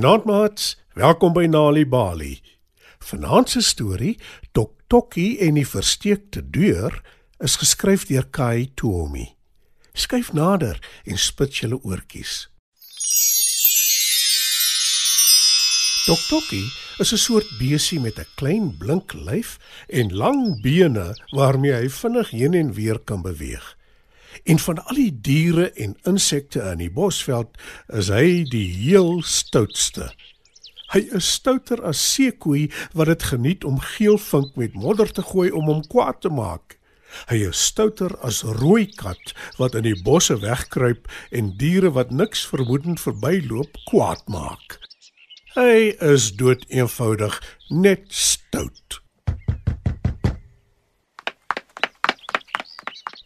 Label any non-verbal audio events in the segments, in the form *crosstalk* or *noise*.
Goeienaand maats, welkom by Nali Bali. Vanaand se storie, Tok Tokkie en die versteekte deur, is geskryf deur Kai Toomey. Skyf nader en spit julle oortjies. Tok Tokkie is 'n soort besie met 'n klein blink lyf en lang bene waarmee hy vinnig heen en weer kan beweeg. En van al die diere en insekte in die bosveld is hy die heel stoutste. Hy is stouter as seekoei wat dit geniet om geelvink met modder te gooi om hom kwaad te maak. Hy is stouter as rooi kat wat in die bosse wegkruip en diere wat niks vermoedend verbyloop kwaad maak. Hy is dood eenvoudig net stout.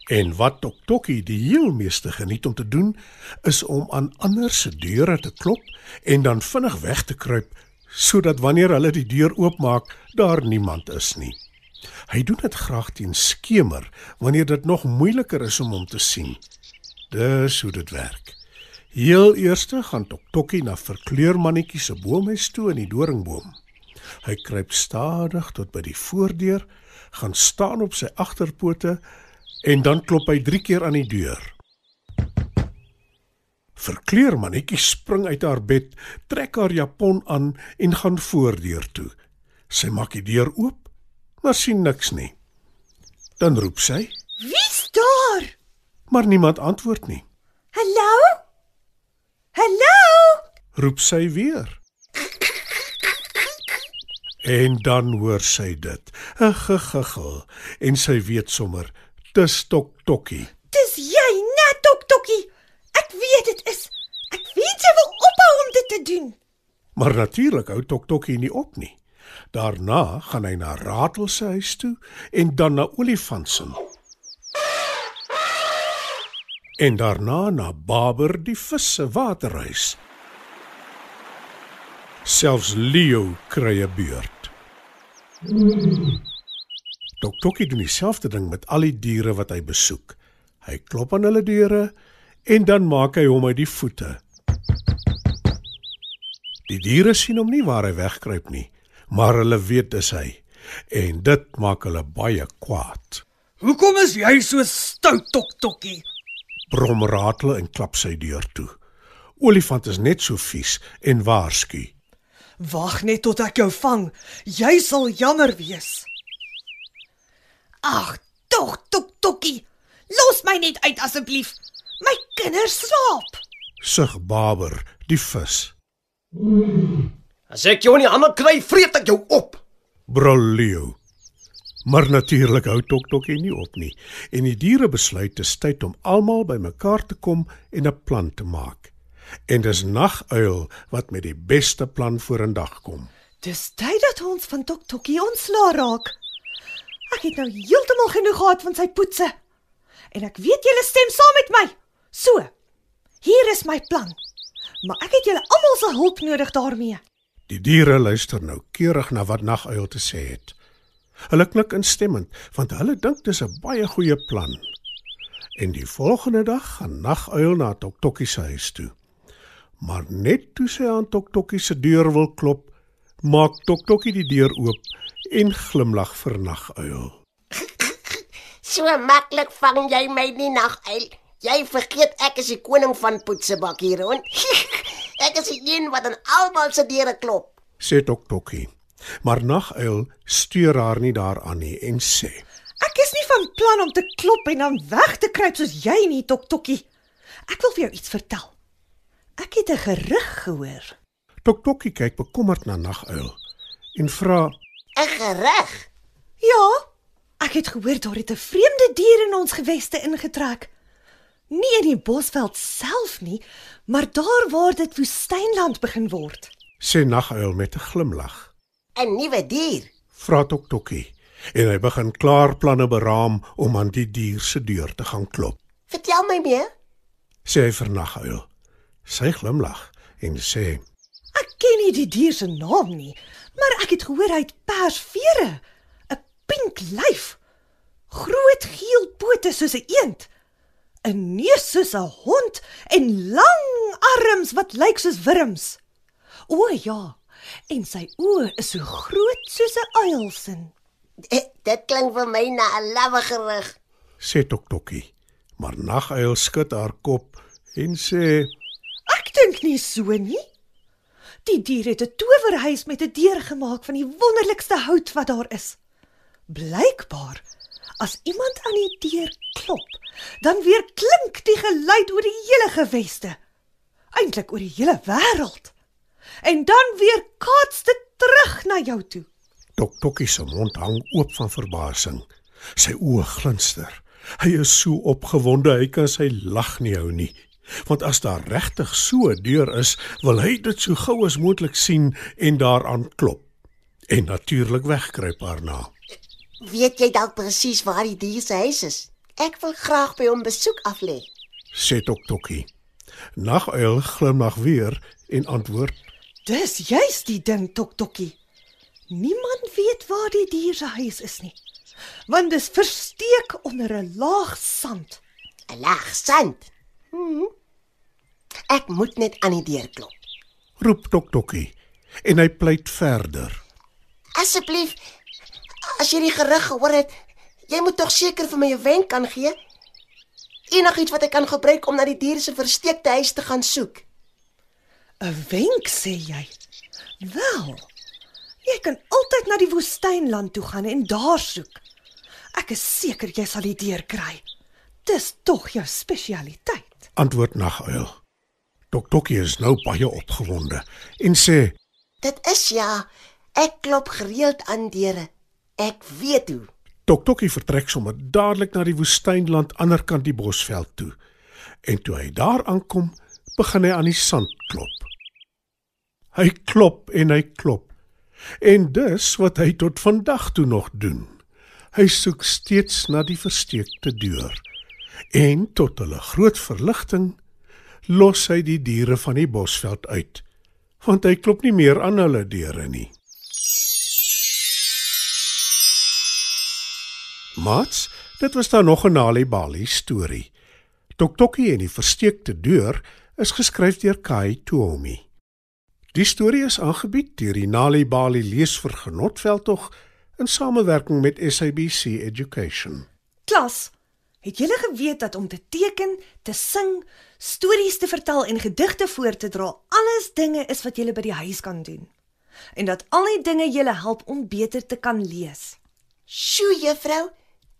En wat Tok Tokkie die heel meeste geniet om te doen, is om aan ander se deure te klop en dan vinnig weg te kruip sodat wanneer hulle die deur oopmaak, daar niemand is nie. Hy doen dit graag teen skemer wanneer dit nog moeiliker is om hom te sien. Dis hoe dit werk. Heel eers gaan Tok Tokkie na verkleurmannetjie se boomhuis toe in die doringboom. Hy kruip stadig tot by die voordeur, gaan staan op sy agterpote en dan klop hy 3 keer aan die deur. Verkleurmannetjie spring uit haar bed, trek haar japon aan en gaan voordeur toe. Sy maak die deur oop, maar sien niks nie. Dan roep sy, Wie's daar? maar niemand antwoord nie. Hallo? Hallo? Roep sy weer. En dan hoor sy dit, 'n gegiggel, en sy weet sommer, dis Tok Tokkie. Dis jy, net Tok Tokkie. Ek weet dit is. Ek weet jy wil ophou om dit te doen. Maar natuurlik hou Tok Tokkie nie op nie. Daarna gaan hy na Ratel se huis toe en dan na Olifant se. En daarna na Baber die vis se waterhuis. Selfs Leo kry 'n beurt. Tok Tokkie doen dieselfde ding met al die diere wat hy besoek. Hy klop aan hulle deure en dan maak hy hom uit die voete. Die diere sien hom nie waar hy wegkruip nie, maar hulle weet dis hy en dit maak hulle baie kwaad. Hoekom is jy so stout, Tok Tokkie? Brom ratel en klap sy deur toe. Olifant is net so vies en waarsku. Wag net tot ek jou vang. Jy sal jammer wees. Ag, tog Tok Tokkie. Los my net uit asseblief. My kinders slaap. Sug Baber die vis. As ek jou in die hande kry, vreet ek jou op. Brul Leo. Maar natuurlik hou Tok Tokkie nie op nie en die diere besluit dis tyd om almal bymekaar te kom en 'n plan te maak. En dis Naguil wat met die beste plan vorendag kom. Dis tyd dat ons van Tok Tokkie ontslaa raak. Ek het nou heeltemal genoeg gehad van sy poetse. En ek weet julle stem saam met my. So. Hier is my plan. Maar ek het julle almal se hulp nodig daarmee. Die diere luister nou keurig na wat Naguil te sê het. Hulle knik instemmend want hulle dink dis 'n baie goeie plan. En die volgende dag gaan Naguil na Tok Tokkie se huis toe. Maar net toe sy aan Tok Tokkie se deur wil klop, maak Tok Tokkie die deur oop en glimlag vir Naguil. So maklik vang jy my nie naguil. Jy vergeet ek is die koning van poetsebak hier rond. *laughs* ek is die een wat aan almal se deure klop. Sê Tok Tokkie. Maar Naguil steur haar nie daaraan nie en sê: Ek is nie van plan om te klop en dan weg te kruip soos jy nie, Tok Tokkie. Ek wil vir jou iets vertel. Ek het 'n gerug gehoor. Tok Tokkie kyk bekommerd na Naguil en vra: 'n Gereg. Ja, ek het gehoor daar het 'n vreemde dier in ons geweste ingetrek. Nie in die bosveld self nie, maar daar waar dit woestynland begin word. sê Naguil met 'n glimlag. 'n Nuwe dier. Vra Tok Tokkie en hy begin klaar planne beraam om aan die dier se deur te gaan klop. Vertel my meer. Sê hy vir Naguil. Sy glimlag en sê: Ek ken nie die dier se naam nie, maar ek het gehoor hy het pers vere, 'n pink lyf, groot geel pote soos 'n eend, 'n neus soos 'n hond en lang arms wat lyk soos wurms. O ja. En sy oë is so groot soos 'n uil se. Eh, Dit klink vir my na 'n lawwe gerug. sê Toktokkie. Maar Naguil skud haar kop en sê: Ek dink nie so nie. Die dier het 'n towerhuis met 'n deur gemaak van die wonderlikste hout wat daar is. Blykbaar as iemand aan die deur klop, dan weer klink die geluid oor die hele geweste. Eintlik oor die hele wêreld. En dan weer kaats dit terug na jou toe. Toktokkie se mond hang oop van verbasing. Sy oë glinster. Hy is so opgewonde hy kan sy lag nie hou nie. Want as daar regtig so 'n deur is, wil hy dit so gou as moontlik sien en daaraan klop. En natuurlik wegkruip daarna. Weet jy dalk presies waar die dier se huis is? Ek wil graag by hom besoek aflê. sê Toktokkie. Naguil glimlag weer en antwoord: Dis juis die ding, Toktokkie. Niemand weet waar die dier se huis is nie. Want dis versteek onder 'n laag sand. 'n Laag sand. Hmm. Ek moet net aan die deur klop. roep Toktokkie en hy pleit verder. Asseblief, as jy die gerug gehoor het, jy moet tog seker vir my 'n wenk kan gee. Enigiets wat ek kan gebruik om na die dier se versteekte huis te gaan soek. 'n Wenk sê jy. Wel. Jy kan altyd na die woestynland toe gaan en daar soek. Ek is seker jy sal die deur kry. Dis tog jou spesialiteit. Antwoord Naguil. Toktokkie is nou baie opgewonde en sê: Dit is ja, ek klop gereeld aan deure. Ek weet hoe. Toktokkie vertrek sommer dadelik na die woestynland aanderkant die bosveld toe. En toe hy daar aankom, begin hy aan die sand klop. Hy klop en hy klop. En dis wat hy tot vandag toe nog doen. Hy soek steeds na die versteekte deur. En tot hulle groot verligting los hy die diere van die bosveld uit, want hy klop nie meer aan hulle deure nie. Mats, dit was dan nog 'n Nali Bali storie. Toktokkie en die versteekte deur is geskryf deur Kai Tuomi. Die storie is aangebied deur die Nali Bali leesvergenotveldtog in samewerking met SABC Education. Klas, het julle geweet dat om te teken, te sing, stories te vertel en gedigte voor te dra, alles dinge is wat julle by die huis kan doen? En dat al die dinge julle help om beter te kan lees. Sjoe, juffrou,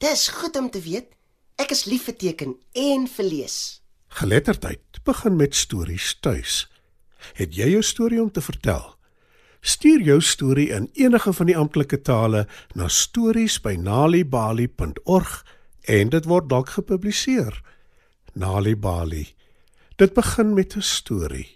dis goed om te weet. Ek is lief vir teken en vir lees. Geletterdheid begin met stories tuis. Het jy jou storie om te vertel? Stuur jou storie in enige van die amptelike tale na stories@nalibali.org en dit word dalk gepubliseer. Nali Bali. Dit begin met 'n storie.